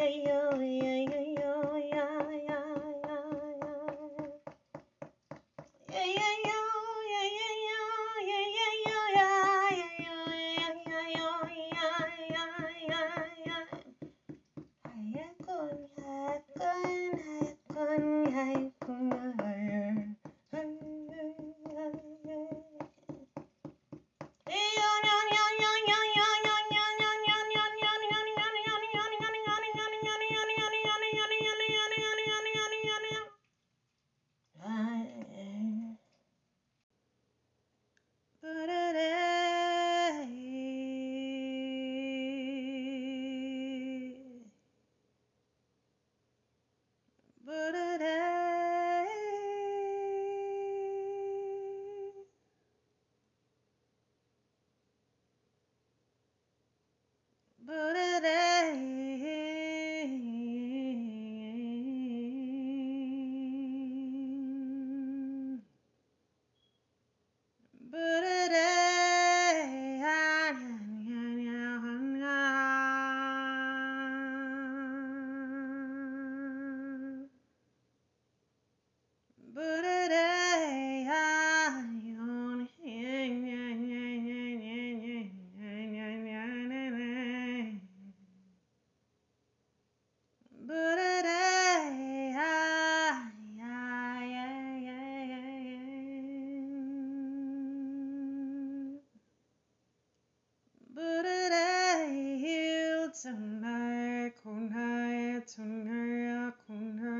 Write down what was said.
ay, ay. Yakuna